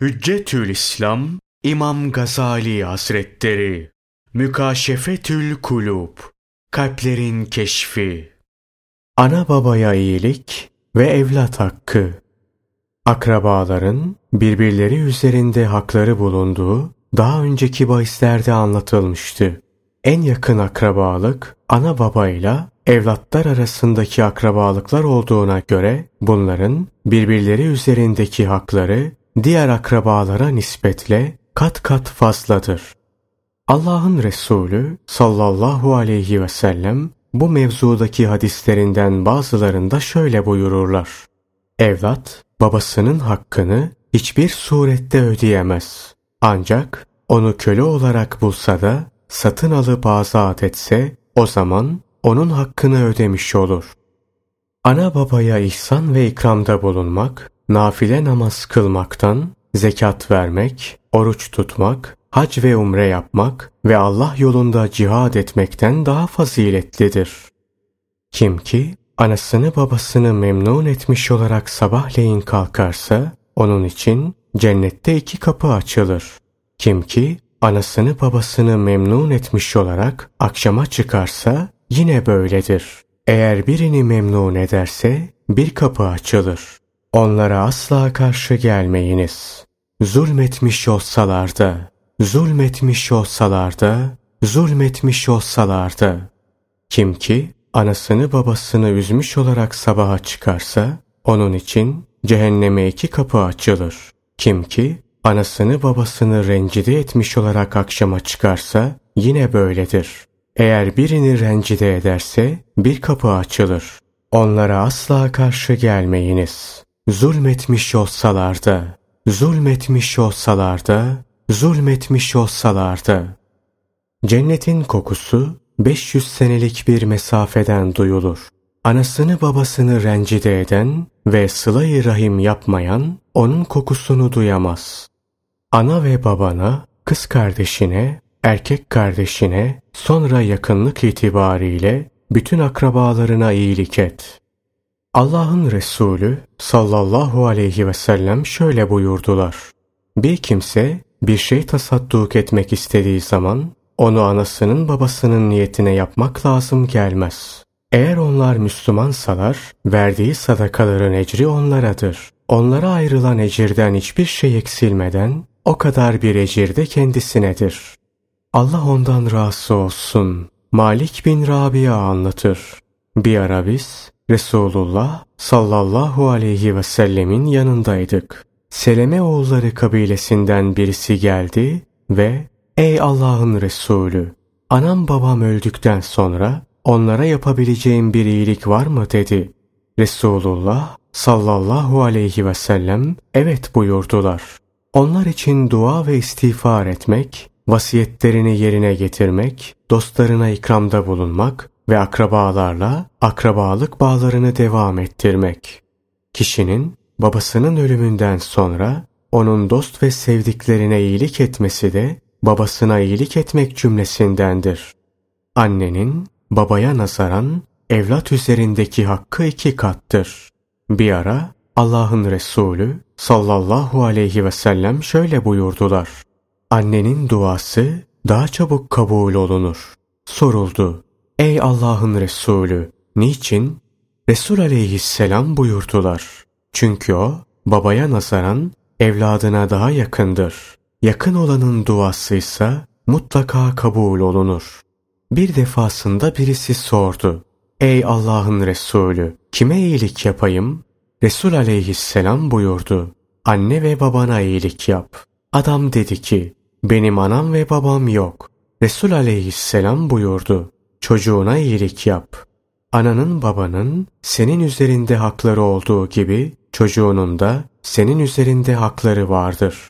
Hüccetül İslam İmam Gazali Hazretleri. Mükaşefetül Kulub Kalplerin Keşfi. Ana babaya iyilik ve evlat hakkı. Akrabaların birbirleri üzerinde hakları bulunduğu daha önceki bahislerde anlatılmıştı. En yakın akrabalık ana babayla evlatlar arasındaki akrabalıklar olduğuna göre bunların birbirleri üzerindeki hakları diğer akrabalara nispetle kat kat fazladır. Allah'ın Resulü sallallahu aleyhi ve sellem bu mevzudaki hadislerinden bazılarında şöyle buyururlar. Evlat babasının hakkını hiçbir surette ödeyemez. Ancak onu köle olarak bulsa da satın alıp azat etse o zaman onun hakkını ödemiş olur. Ana babaya ihsan ve ikramda bulunmak nafile namaz kılmaktan, zekat vermek, oruç tutmak, hac ve umre yapmak ve Allah yolunda cihad etmekten daha faziletlidir. Kim ki anasını babasını memnun etmiş olarak sabahleyin kalkarsa onun için cennette iki kapı açılır. Kim ki anasını babasını memnun etmiş olarak akşama çıkarsa yine böyledir. Eğer birini memnun ederse bir kapı açılır. Onlara asla karşı gelmeyiniz. Zulmetmiş olsalar da, zulmetmiş olsalar da, zulmetmiş olsalar da. Kim ki anasını babasını üzmüş olarak sabaha çıkarsa, onun için cehenneme iki kapı açılır. Kim ki anasını babasını rencide etmiş olarak akşama çıkarsa yine böyledir. Eğer birini rencide ederse bir kapı açılır. Onlara asla karşı gelmeyiniz zulmetmiş olsalar da, zulmetmiş olsalar da, zulmetmiş olsalar da. Cennetin kokusu 500 senelik bir mesafeden duyulur. Anasını babasını rencide eden ve sıla rahim yapmayan onun kokusunu duyamaz. Ana ve babana, kız kardeşine, erkek kardeşine, sonra yakınlık itibariyle bütün akrabalarına iyilik et. Allah'ın Resulü sallallahu aleyhi ve sellem şöyle buyurdular. Bir kimse bir şey tasadduk etmek istediği zaman onu anasının babasının niyetine yapmak lazım gelmez. Eğer onlar Müslümansalar verdiği sadakaların ecri onlaradır. Onlara ayrılan ecirden hiçbir şey eksilmeden o kadar bir ecir de kendisinedir. Allah ondan razı olsun. Malik bin Rabia anlatır. Bir ara biz Resulullah sallallahu aleyhi ve sellemin yanındaydık. Seleme oğulları kabilesinden birisi geldi ve ''Ey Allah'ın Resulü, anam babam öldükten sonra onlara yapabileceğim bir iyilik var mı?'' dedi. Resulullah sallallahu aleyhi ve sellem evet buyurdular. Onlar için dua ve istiğfar etmek, vasiyetlerini yerine getirmek, dostlarına ikramda bulunmak ve akrabalarla akrabalık bağlarını devam ettirmek. Kişinin babasının ölümünden sonra onun dost ve sevdiklerine iyilik etmesi de babasına iyilik etmek cümlesindendir. Annenin babaya nazaran evlat üzerindeki hakkı iki kattır. Bir ara Allah'ın Resulü sallallahu aleyhi ve sellem şöyle buyurdular. Annenin duası daha çabuk kabul olunur. Soruldu. Ey Allah'ın Resulü! Niçin? Resul aleyhisselam buyurdular. Çünkü o babaya nazaran evladına daha yakındır. Yakın olanın duasıysa mutlaka kabul olunur. Bir defasında birisi sordu. Ey Allah'ın Resulü! Kime iyilik yapayım? Resul aleyhisselam buyurdu. Anne ve babana iyilik yap. Adam dedi ki, benim anam ve babam yok. Resul aleyhisselam buyurdu çocuğuna iyilik yap. Ananın babanın senin üzerinde hakları olduğu gibi çocuğunun da senin üzerinde hakları vardır.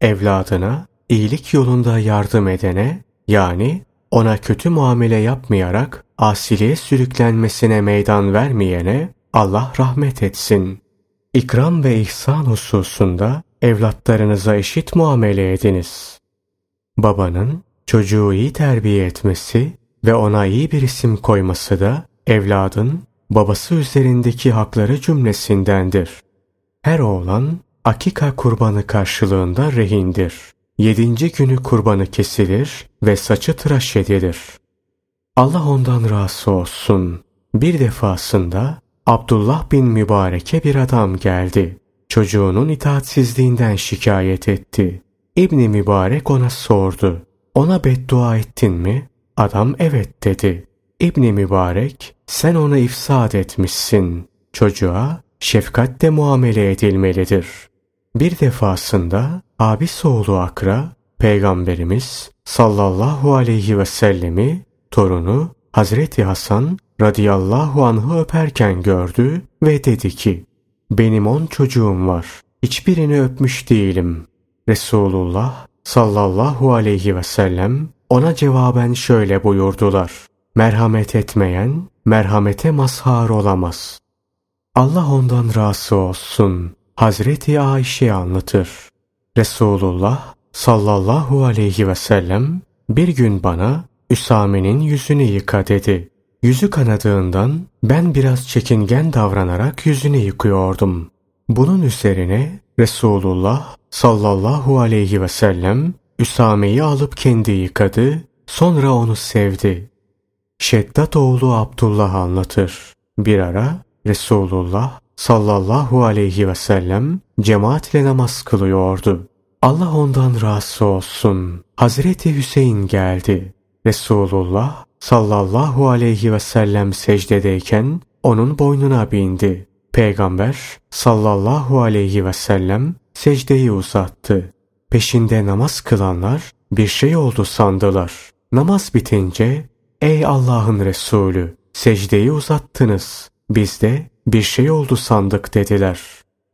Evladına iyilik yolunda yardım edene yani ona kötü muamele yapmayarak asiliye sürüklenmesine meydan vermeyene Allah rahmet etsin. İkram ve ihsan hususunda evlatlarınıza eşit muamele ediniz. Babanın çocuğu iyi terbiye etmesi ve ona iyi bir isim koyması da evladın babası üzerindeki hakları cümlesindendir. Her oğlan akika kurbanı karşılığında rehindir. Yedinci günü kurbanı kesilir ve saçı tıraş edilir. Allah ondan razı olsun. Bir defasında Abdullah bin Mübarek'e bir adam geldi. Çocuğunun itaatsizliğinden şikayet etti. İbni Mübarek ona sordu. Ona beddua ettin mi? Adam evet dedi. İbni Mübarek sen onu ifsad etmişsin. Çocuğa şefkatle muamele edilmelidir. Bir defasında abi oğlu Akra, Peygamberimiz sallallahu aleyhi ve sellemi torunu Hazreti Hasan radıyallahu anh'ı öperken gördü ve dedi ki, benim on çocuğum var, hiçbirini öpmüş değilim. Resulullah sallallahu aleyhi ve sellem ona cevaben şöyle buyurdular. Merhamet etmeyen merhamete mazhar olamaz. Allah ondan razı olsun. Hazreti Ayşe anlatır. Resulullah sallallahu aleyhi ve sellem bir gün bana Üsame'nin yüzünü yıka dedi. Yüzü kanadığından ben biraz çekingen davranarak yüzünü yıkıyordum. Bunun üzerine Resulullah sallallahu aleyhi ve sellem Üsame'yi alıp kendi yıkadı, sonra onu sevdi. Şeddat oğlu Abdullah anlatır. Bir ara Resulullah sallallahu aleyhi ve sellem cemaatle namaz kılıyordu. Allah ondan razı olsun. Hazreti Hüseyin geldi. Resulullah sallallahu aleyhi ve sellem secdedeyken onun boynuna bindi. Peygamber sallallahu aleyhi ve sellem secdeyi uzattı. Peşinde namaz kılanlar bir şey oldu sandılar. Namaz bitince ey Allah'ın Resulü secdeyi uzattınız. Biz de bir şey oldu sandık dediler.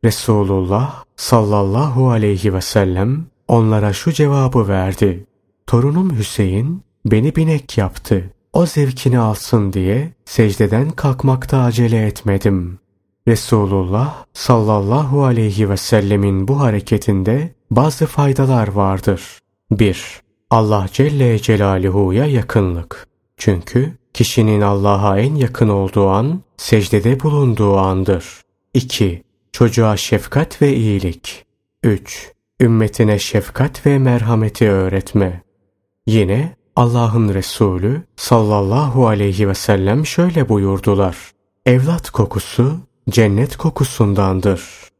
Resulullah sallallahu aleyhi ve sellem onlara şu cevabı verdi. Torunum Hüseyin beni binek yaptı. O zevkini alsın diye secdeden kalkmakta acele etmedim. Resulullah sallallahu aleyhi ve sellemin bu hareketinde bazı faydalar vardır. 1. Allah Celle Celaluhu'ya yakınlık. Çünkü kişinin Allah'a en yakın olduğu an secdede bulunduğu andır. 2. Çocuğa şefkat ve iyilik. 3. Ümmetine şefkat ve merhameti öğretme. Yine Allah'ın Resulü sallallahu aleyhi ve sellem şöyle buyurdular. Evlat kokusu cennet kokusundandır.